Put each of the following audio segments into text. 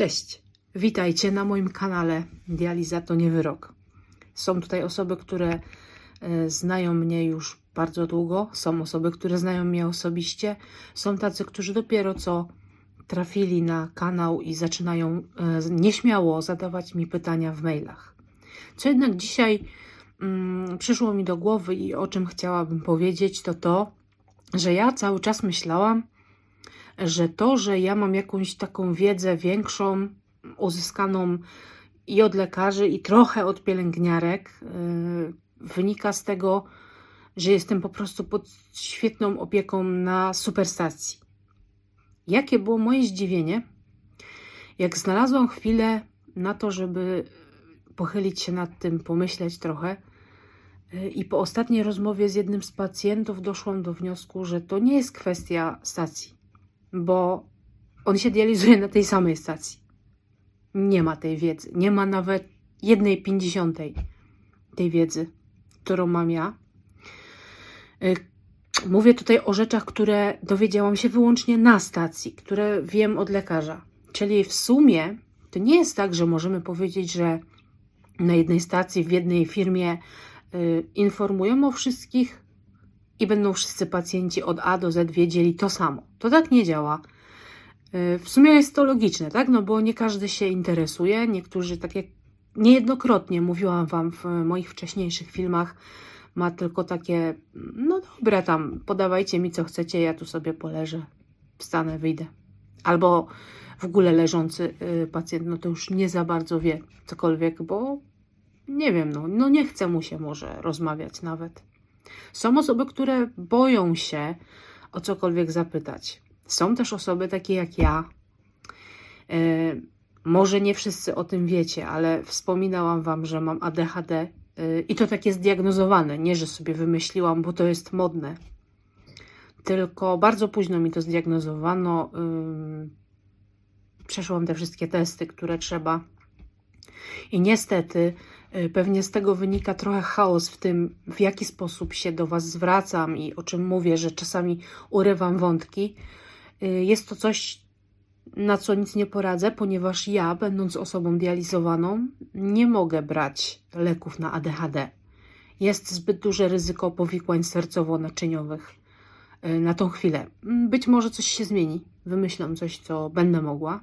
Cześć, witajcie na moim kanale Dializa to nie wyrok. Są tutaj osoby, które e, znają mnie już bardzo długo, są osoby, które znają mnie osobiście, są tacy, którzy dopiero co trafili na kanał i zaczynają e, nieśmiało zadawać mi pytania w mailach. Co jednak dzisiaj mm, przyszło mi do głowy i o czym chciałabym powiedzieć, to to, że ja cały czas myślałam, że to, że ja mam jakąś taką wiedzę większą, uzyskaną i od lekarzy, i trochę od pielęgniarek, yy, wynika z tego, że jestem po prostu pod świetną opieką na superstacji. Jakie było moje zdziwienie, jak znalazłam chwilę na to, żeby pochylić się nad tym, pomyśleć trochę. Yy, I po ostatniej rozmowie z jednym z pacjentów doszłam do wniosku, że to nie jest kwestia stacji bo on się dializuje na tej samej stacji. Nie ma tej wiedzy, nie ma nawet jednej pięćdziesiątej tej wiedzy, którą mam ja. Y, mówię tutaj o rzeczach, które dowiedziałam się wyłącznie na stacji, które wiem od lekarza. Czyli w sumie to nie jest tak, że możemy powiedzieć, że na jednej stacji, w jednej firmie y, informują o wszystkich i będą wszyscy pacjenci od A do Z wiedzieli to samo. To tak nie działa. Y, w sumie jest to logiczne, tak? No bo nie każdy się interesuje. Niektórzy, tak jak niejednokrotnie mówiłam Wam w moich wcześniejszych filmach, ma tylko takie, no dobra, tam podawajcie mi co chcecie, ja tu sobie poleżę, wstanę, wyjdę. Albo w ogóle leżący y, pacjent, no to już nie za bardzo wie cokolwiek, bo nie wiem, no, no nie chce mu się może rozmawiać nawet. Są osoby, które boją się o cokolwiek zapytać. Są też osoby takie jak ja. E, może nie wszyscy o tym wiecie, ale wspominałam Wam, że mam ADHD e, i to tak jest zdiagnozowane. Nie, że sobie wymyśliłam, bo to jest modne. Tylko bardzo późno mi to zdiagnozowano. Przeszłam te wszystkie testy, które trzeba. I niestety pewnie z tego wynika trochę chaos w tym, w jaki sposób się do Was zwracam i o czym mówię, że czasami urywam wątki. Y, jest to coś, na co nic nie poradzę, ponieważ ja, będąc osobą dializowaną, nie mogę brać leków na ADHD. Jest zbyt duże ryzyko powikłań sercowo-naczyniowych y, na tą chwilę. Być może coś się zmieni, wymyślam coś, co będę mogła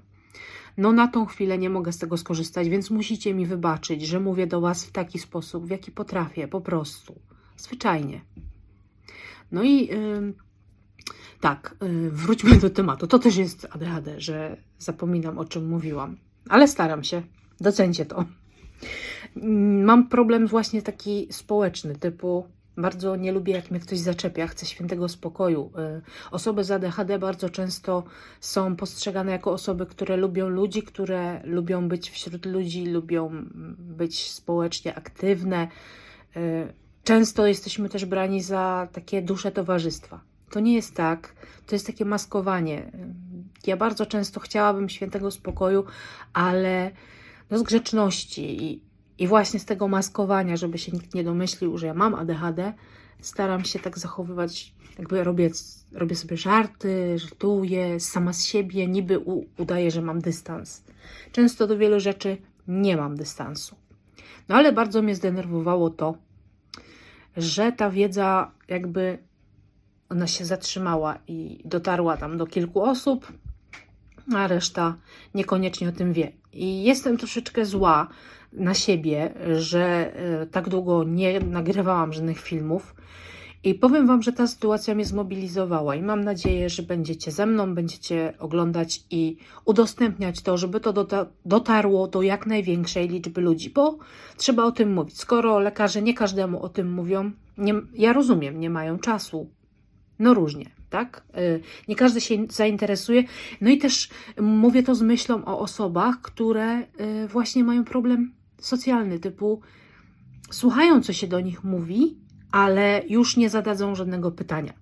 no na tą chwilę nie mogę z tego skorzystać, więc musicie mi wybaczyć, że mówię do Was w taki sposób, w jaki potrafię, po prostu. Zwyczajnie. No i yy, tak, yy, wróćmy do tematu. To też jest ADHD, że zapominam o czym mówiłam, ale staram się. Docencie to. Mam problem właśnie taki społeczny, typu bardzo nie lubię, jak mnie ktoś zaczepia, chcę świętego spokoju. Y, osoby z ADHD bardzo często są postrzegane jako osoby, które lubią ludzi, które lubią być wśród ludzi, lubią być społecznie aktywne. Y, często jesteśmy też brani za takie dusze towarzystwa. To nie jest tak, to jest takie maskowanie. Ja bardzo często chciałabym świętego spokoju, ale no z grzeczności i i właśnie z tego maskowania, żeby się nikt nie domyślił, że ja mam ADHD, staram się tak zachowywać, jakby robię, robię sobie żarty, żartuję sama z siebie, niby u, udaję, że mam dystans. Często do wielu rzeczy nie mam dystansu. No ale bardzo mnie zdenerwowało to, że ta wiedza jakby ona się zatrzymała i dotarła tam do kilku osób, a reszta niekoniecznie o tym wie. I jestem troszeczkę zła, na siebie, że e, tak długo nie nagrywałam żadnych filmów. I powiem Wam, że ta sytuacja mnie zmobilizowała i mam nadzieję, że będziecie ze mną, będziecie oglądać i udostępniać to, żeby to dotarło do jak największej liczby ludzi, bo trzeba o tym mówić. Skoro lekarze nie każdemu o tym mówią, nie, ja rozumiem, nie mają czasu. No różnie, tak? E, nie każdy się zainteresuje. No i też mówię to z myślą o osobach, które e, właśnie mają problem socjalny, typu słuchają, co się do nich mówi, ale już nie zadadzą żadnego pytania.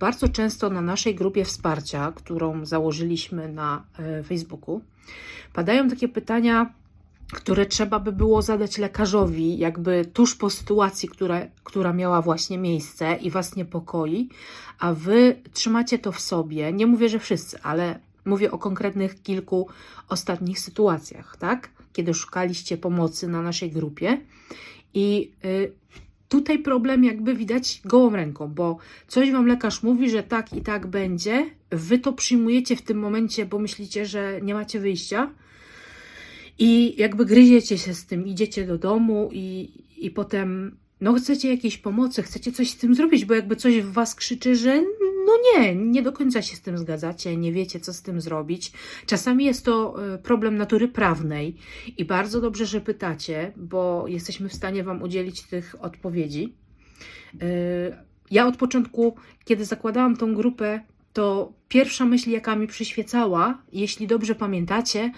Bardzo często na naszej grupie wsparcia, którą założyliśmy na e, Facebooku, padają takie pytania, które trzeba by było zadać lekarzowi, jakby tuż po sytuacji, która, która miała właśnie miejsce i Was niepokoi, a Wy trzymacie to w sobie. Nie mówię, że wszyscy, ale Mówię o konkretnych kilku ostatnich sytuacjach, tak? Kiedy szukaliście pomocy na naszej grupie. I y, tutaj problem jakby widać gołą ręką, bo coś wam lekarz mówi, że tak i tak będzie, wy to przyjmujecie w tym momencie, bo myślicie, że nie macie wyjścia i jakby gryziecie się z tym, idziecie do domu i, i potem no chcecie jakiejś pomocy, chcecie coś z tym zrobić, bo jakby coś w was krzyczy, że no nie, nie do końca się z tym zgadzacie, nie wiecie, co z tym zrobić. Czasami jest to e, problem natury prawnej i bardzo dobrze, że pytacie, bo jesteśmy w stanie Wam udzielić tych odpowiedzi. E, ja od początku, kiedy zakładałam tą grupę, to pierwsza myśl, jaka mi przyświecała, jeśli dobrze pamiętacie,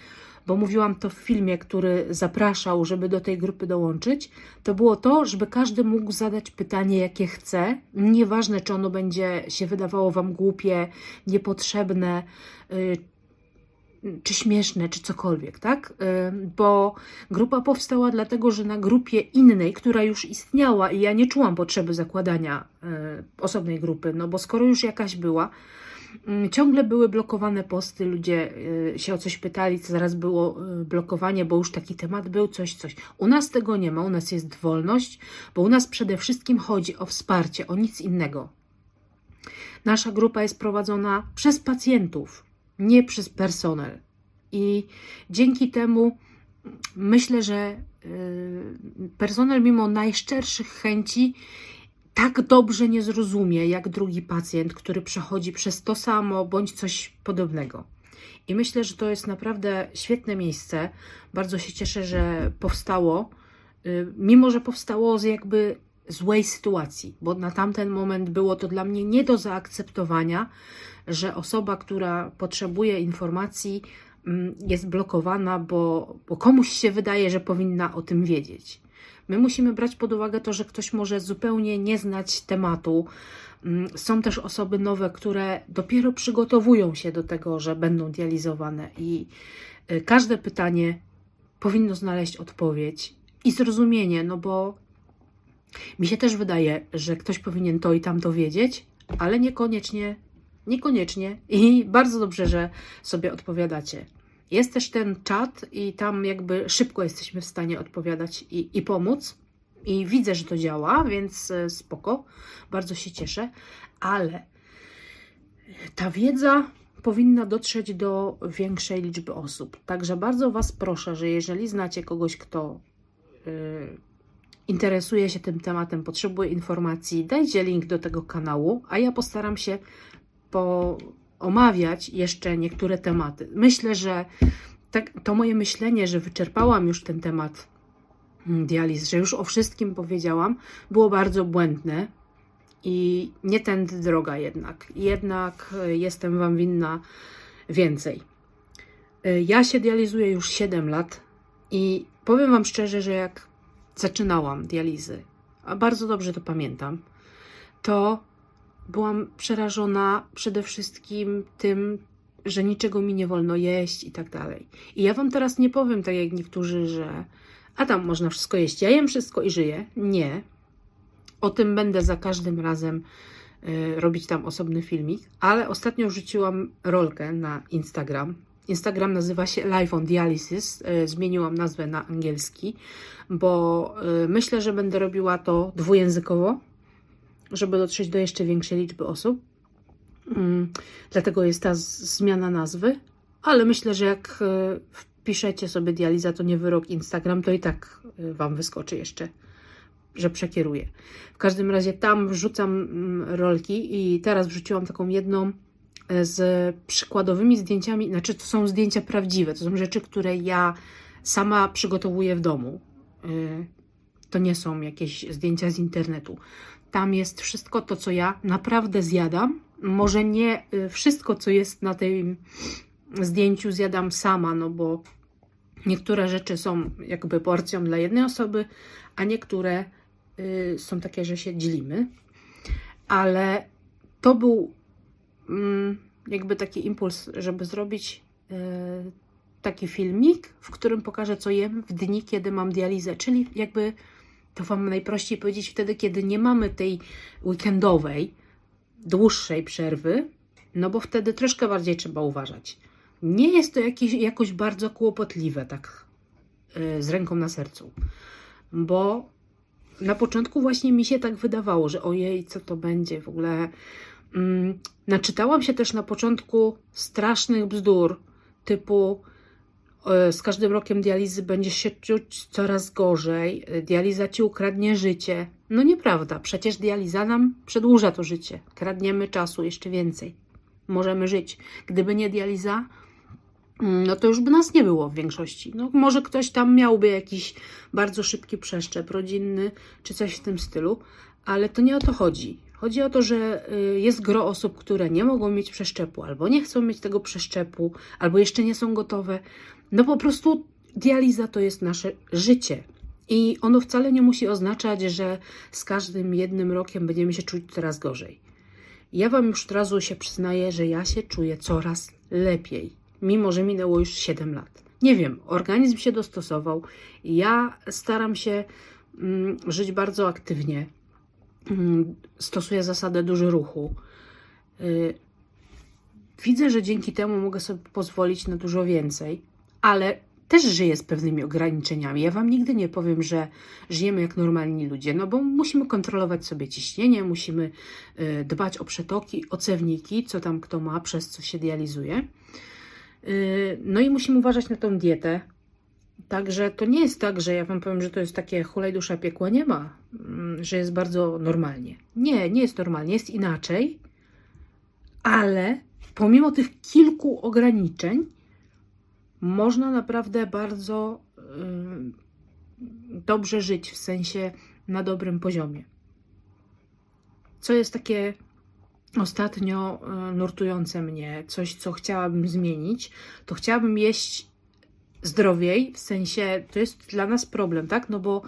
bo mówiłam to w filmie, który zapraszał, żeby do tej grupy dołączyć, to było to, żeby każdy mógł zadać pytanie, jakie chce. Nieważne, czy ono będzie się wydawało Wam głupie, niepotrzebne, y, czy śmieszne, czy cokolwiek, tak? Y, bo grupa powstała dlatego, że na grupie innej, która już istniała i ja nie czułam potrzeby zakładania y, osobnej grupy, no bo skoro już jakaś była, ciągle były blokowane posty, ludzie y, się o coś pytali, co zaraz było y, blokowanie, bo już taki temat był, coś, coś. U nas tego nie ma, u nas jest wolność, bo u nas przede wszystkim chodzi o wsparcie, o nic innego. Nasza grupa jest prowadzona przez pacjentów, nie przez personel. I dzięki temu myślę, że y, personel, mimo najszczerszych chęci, tak dobrze nie zrozumie jak drugi pacjent, który przechodzi przez to samo bądź coś podobnego. I myślę, że to jest naprawdę świetne miejsce. Bardzo się cieszę, że powstało, y, mimo że powstało z jakby złej sytuacji, bo na tamten moment było to dla mnie nie do zaakceptowania, że osoba, która potrzebuje informacji, mm, jest blokowana, bo, bo komuś się wydaje, że powinna o tym wiedzieć. My musimy brać pod uwagę to, że ktoś może zupełnie nie znać tematu. Mm, są też osoby nowe, które dopiero przygotowują się do tego, że będą dializowane, i y, każde pytanie powinno znaleźć odpowiedź i zrozumienie, no bo mi się też wydaje, że ktoś powinien to i tamto wiedzieć, ale niekoniecznie, niekoniecznie. I bardzo dobrze, że sobie odpowiadacie. Jest też ten czat i tam jakby szybko jesteśmy w stanie odpowiadać i, i pomóc. I widzę, że to działa, więc e, spoko. Bardzo się cieszę. Ale ta wiedza powinna dotrzeć do większej liczby osób. Także bardzo Was proszę, że jeżeli znacie kogoś, kto yy, interesuje się tym tematem, potrzebuje informacji, dajcie link do tego kanału, a ja postaram się po omawiać jeszcze niektóre tematy. Myślę, że tak, to moje myślenie, że wyczerpałam już ten temat mm, dializ, że już o wszystkim powiedziałam, było bardzo błędne i nie tędy droga jednak. Jednak e, jestem Wam winna więcej. E, ja się dializuję już 7 lat i powiem Wam szczerze, że jak zaczynałam dializy, a bardzo dobrze to pamiętam, to byłam przerażona przede wszystkim tym, że niczego mi nie wolno jeść i tak dalej. I ja Wam teraz nie powiem, tak jak niektórzy, że a tam można wszystko jeść, ja jem wszystko i żyję. Nie. O tym będę za każdym razem y, robić tam osobny filmik, ale ostatnio wrzuciłam rolkę na Instagram. Instagram nazywa się Live on Dialysis. Y, zmieniłam nazwę na angielski, bo y, myślę, że będę robiła to dwujęzykowo żeby dotrzeć do jeszcze większej liczby osób. Mm, dlatego jest ta zmiana nazwy, ale myślę, że jak e, wpiszecie sobie dializa, to nie wyrok Instagram, to i tak e, Wam wyskoczy jeszcze, że przekieruję. W każdym razie tam wrzucam mm, rolki i teraz wrzuciłam taką jedną e, z przykładowymi zdjęciami, znaczy to są zdjęcia prawdziwe, to są rzeczy, które ja sama przygotowuję w domu. To nie są jakieś zdjęcia z internetu. Tam jest wszystko to, co ja naprawdę zjadam. Może nie y, wszystko, co jest na tym zdjęciu, zjadam sama, no bo niektóre rzeczy są jakby porcją dla jednej osoby, a niektóre y, są takie, że się dzielimy. Ale to był mm, jakby taki impuls, żeby zrobić y, taki filmik, w którym pokażę, co jem w dni, kiedy mam dializę, czyli jakby to Wam najprościej powiedzieć wtedy, kiedy nie mamy tej weekendowej, dłuższej przerwy, no bo wtedy troszkę bardziej trzeba uważać. Nie jest to jakieś, jakoś bardzo kłopotliwe, tak yy, z ręką na sercu, bo na początku właśnie mi się tak wydawało, że ojej, co to będzie w ogóle. Mm, naczytałam się też na początku strasznych bzdur, typu z każdym rokiem dializy będziesz się czuć coraz gorzej, e, dializa ci ukradnie życie. No nieprawda, przecież dializa nam przedłuża to życie. Kradniemy czasu jeszcze więcej. Możemy żyć. Gdyby nie dializa, mm, no to już by nas nie było w większości. No, może ktoś tam miałby jakiś bardzo szybki przeszczep rodzinny, czy coś w tym stylu, ale to nie o to chodzi. Chodzi o to, że y, jest gro osób, które nie mogą mieć przeszczepu, albo nie chcą mieć tego przeszczepu, albo jeszcze nie są gotowe. No po prostu dializa to jest nasze życie. I ono wcale nie musi oznaczać, że z każdym jednym rokiem będziemy się czuć coraz gorzej. Ja Wam już od razu się przyznaję, że ja się czuję coraz lepiej, mimo że minęło już 7 lat. Nie wiem, organizm się dostosował. Ja staram się mm, żyć bardzo aktywnie. Mm, stosuję zasadę dużo ruchu. Y, widzę, że dzięki temu mogę sobie pozwolić na dużo więcej, ale też żyję z pewnymi ograniczeniami. Ja Wam nigdy nie powiem, że żyjemy jak normalni ludzie, no bo musimy kontrolować sobie ciśnienie, musimy y, dbać o przetoki, o cewniki, co tam kto ma, przez co się dializuje. Y, no i musimy uważać na tą dietę. Także to nie jest tak, że ja Wam powiem, że to jest takie hulaj dusza piekła. Nie ma, mm, że jest bardzo normalnie. Nie, nie jest normalnie, jest inaczej, ale pomimo tych kilku ograniczeń, można naprawdę bardzo dobrze żyć, w sensie na dobrym poziomie. Co jest takie ostatnio e, nurtujące mnie, coś, co chciałabym zmienić, to chciałabym jeść zdrowiej, w sensie to jest dla nas problem, tak? No bo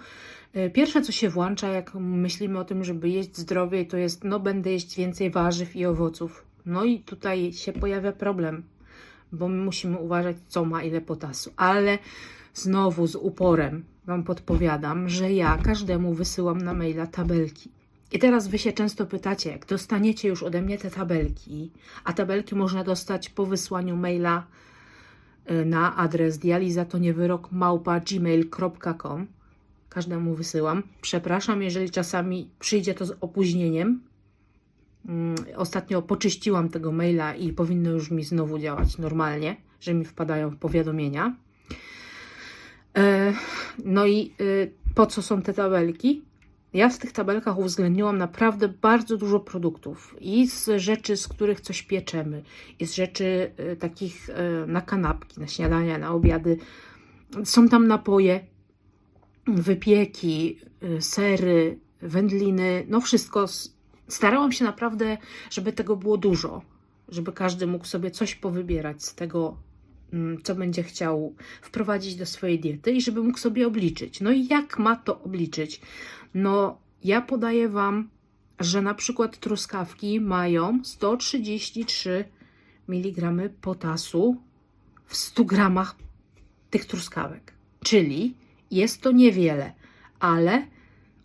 e, pierwsze, co się włącza, jak myślimy o tym, żeby jeść zdrowiej, to jest, no będę jeść więcej warzyw i owoców. No i tutaj się pojawia problem, bo my musimy uważać, co ma ile potasu. Ale znowu z uporem Wam podpowiadam, że ja każdemu wysyłam na maila tabelki. I teraz Wy się często pytacie, jak dostaniecie już ode mnie te tabelki, a tabelki można dostać po wysłaniu maila y, na adres gmail.com. Każdemu wysyłam. Przepraszam, jeżeli czasami przyjdzie to z opóźnieniem, ostatnio poczyściłam tego maila i powinno już mi znowu działać normalnie, że mi wpadają powiadomienia. E, no i y, po co są te tabelki? Ja w tych tabelkach uwzględniłam naprawdę bardzo dużo produktów i z rzeczy, z których coś pieczemy, i z rzeczy y, takich na kanapki, na śniadania, na obiady. Są tam napoje, wypieki, sery, wędliny, no wszystko starałam się naprawdę, żeby tego było dużo, żeby każdy mógł sobie coś powybierać z tego, mm, co będzie chciał wprowadzić do swojej diety i żeby mógł sobie obliczyć. No i jak ma to obliczyć? No, ja podaję Wam, że na przykład truskawki mają 133 mg potasu w 100 gramach tych truskawek. Czyli jest to niewiele, ale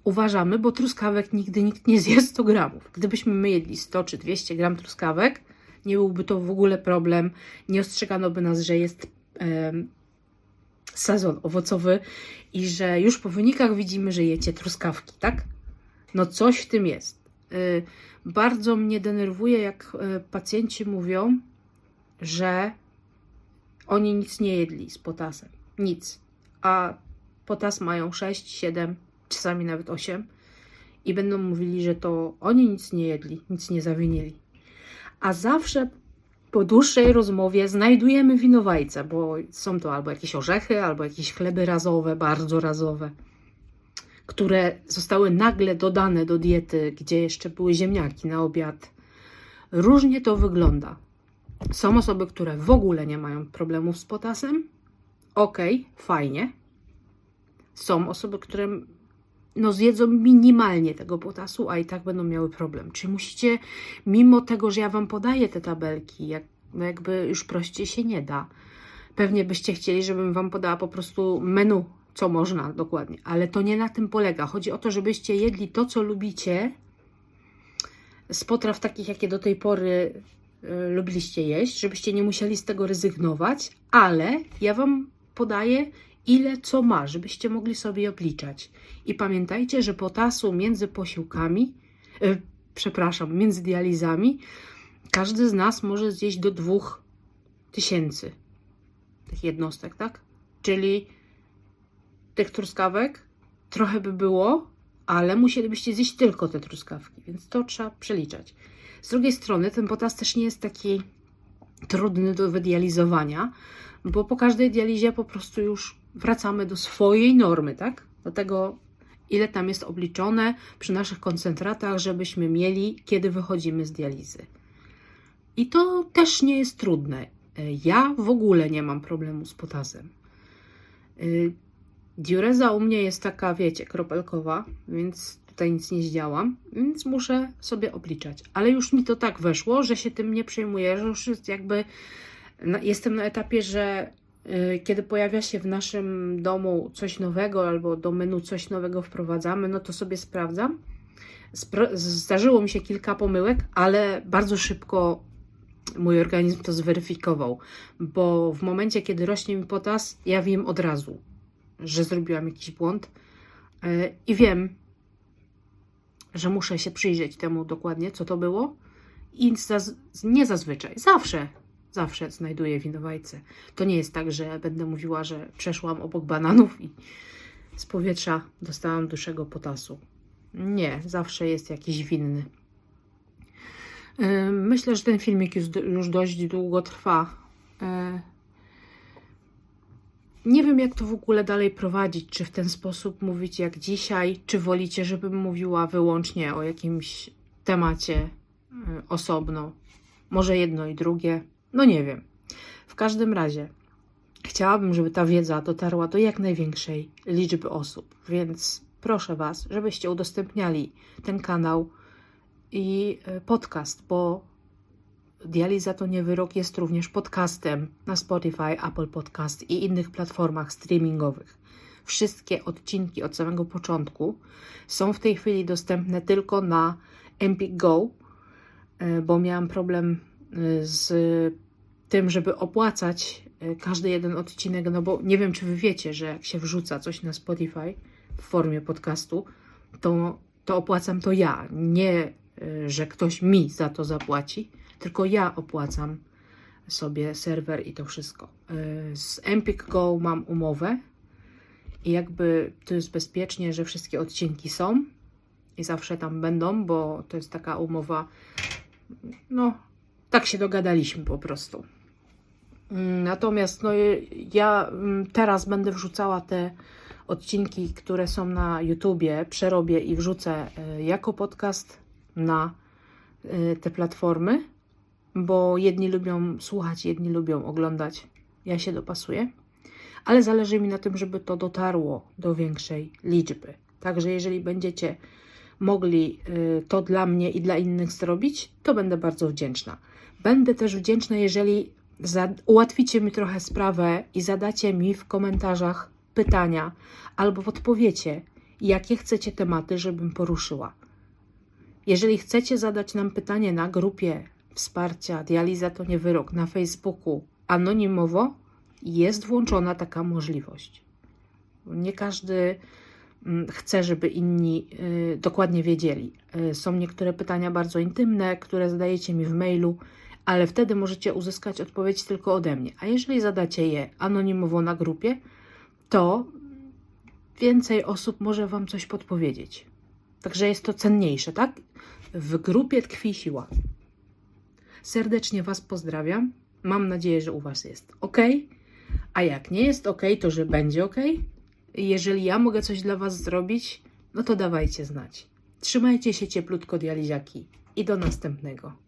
uważamy, bo truskawek nigdy nikt nie zje 100 gramów. Gdybyśmy my jedli 100 czy 200 gram truskawek, nie byłby to w ogóle problem, nie ostrzegano by nas, że jest e, sezon owocowy i że już po wynikach widzimy, że jecie truskawki, tak? No coś w tym jest. E, bardzo mnie denerwuje, jak e, pacjenci mówią, że oni nic nie jedli z potasem. Nic. A potas mają 6, 7, czasami nawet 8 i będą mówili, że to oni nic nie jedli, nic nie zawinili. A zawsze po dłuższej rozmowie znajdujemy winowajcę, bo są to albo jakieś orzechy, albo jakieś chleby razowe, bardzo razowe, które zostały nagle dodane do diety, gdzie jeszcze były ziemniaki na obiad. Różnie to wygląda. Są osoby, które w ogóle nie mają problemów z potasem. Ok, fajnie. Są osoby, które no zjedzą minimalnie tego potasu, a i tak będą miały problem. Czyli musicie, mimo tego, że ja Wam podaję te tabelki, jak, no jakby już prościej się nie da. Pewnie byście chcieli, żebym Wam podała po prostu menu, co można dokładnie, ale to nie na tym polega. Chodzi o to, żebyście jedli to, co lubicie z potraw takich, jakie do tej pory y, lubiliście jeść, żebyście nie musieli z tego rezygnować, ale ja Wam podaję, ile co ma, żebyście mogli sobie obliczać. I pamiętajcie, że potasu między posiłkami, y, przepraszam, między dializami, każdy z nas może zjeść do 2000 tych jednostek, tak? Czyli tych truskawek trochę by było, ale musielibyście zjeść tylko te truskawki, więc to trzeba przeliczać. Z drugiej strony ten potas też nie jest taki trudny do wydializowania, bo po każdej dializie po prostu już wracamy do swojej normy, tak? Do tego, ile tam jest obliczone przy naszych koncentratach, żebyśmy mieli, kiedy wychodzimy z dializy. I to też nie jest trudne. Ja w ogóle nie mam problemu z potasem. Y, diureza u mnie jest taka, wiecie, kropelkowa, więc tutaj nic nie zdziałam, więc muszę sobie obliczać. Ale już mi to tak weszło, że się tym nie przejmuję, że już jest jakby jestem na etapie, że kiedy pojawia się w naszym domu coś nowego albo do menu coś nowego wprowadzamy, no to sobie sprawdzam. Zdarzyło mi się kilka pomyłek, ale bardzo szybko mój organizm to zweryfikował, bo w momencie, kiedy rośnie mi potas, ja wiem od razu, że zrobiłam jakiś błąd y, i wiem, że muszę się przyjrzeć temu dokładnie, co to było. I nie zazwyczaj, zawsze, zawsze znajduję winowajcę. To nie jest tak, że będę mówiła, że przeszłam obok bananów i z powietrza dostałam dłuższego potasu. Nie, zawsze jest jakiś winny. Myślę, że ten filmik już, dość długo trwa. Nie wiem, jak to w ogóle dalej prowadzić. Czy w ten sposób mówić jak dzisiaj, czy wolicie, żebym mówiła wyłącznie o jakimś temacie osobno. Może jedno i drugie. No nie wiem. W każdym razie chciałabym, żeby ta wiedza dotarła do jak największej liczby osób, więc proszę Was, żebyście udostępniali ten kanał i y, podcast, bo Dializa to nie wyrok jest również podcastem na Spotify, Apple Podcast i innych platformach streamingowych. Wszystkie odcinki od samego początku są w tej chwili dostępne tylko na Empik Go, e, bo miałam problem e, z tym, żeby opłacać e, każdy jeden odcinek, no bo nie wiem, czy wy wiecie, że jak się wrzuca coś na Spotify w formie podcastu, to, to opłacam to ja, nie że ktoś mi za to zapłaci tylko ja opłacam sobie serwer i to wszystko. Y, z Empik Go mam umowę i jakby to jest bezpiecznie, że wszystkie odcinki są i zawsze tam będą, bo to jest taka umowa, no tak się dogadaliśmy po prostu. Mm, natomiast no, ja mm, teraz będę wrzucała te odcinki, które są na YouTubie, przerobię i wrzucę y, jako podcast na y, te platformy bo jedni lubią słuchać, jedni lubią oglądać. Ja się dopasuję, ale zależy mi na tym, żeby to dotarło do większej liczby. Także jeżeli będziecie mogli y, to dla mnie i dla innych zrobić, to będę bardzo wdzięczna. Będę też wdzięczna, jeżeli ułatwicie mi trochę sprawę i zadacie mi w komentarzach pytania albo podpowiecie, jakie chcecie tematy, żebym poruszyła. Jeżeli chcecie zadać nam pytanie na grupie wsparcia Dializa to nie wyrok na Facebooku anonimowo, jest włączona taka możliwość. Nie każdy mm, chce, żeby inni y, dokładnie wiedzieli. Y, są niektóre pytania bardzo intymne, które zadajecie mi w mailu, ale wtedy możecie uzyskać odpowiedź tylko ode mnie. A jeżeli zadacie je anonimowo na grupie, to więcej osób może Wam coś podpowiedzieć. Także jest to cenniejsze, tak? W grupie tkwi siła. Serdecznie Was pozdrawiam. Mam nadzieję, że u Was jest ok. A jak nie jest ok, to że będzie ok. Jeżeli ja mogę coś dla Was zrobić, no to dawajcie znać. Trzymajcie się cieplutko, dializiaki i do następnego.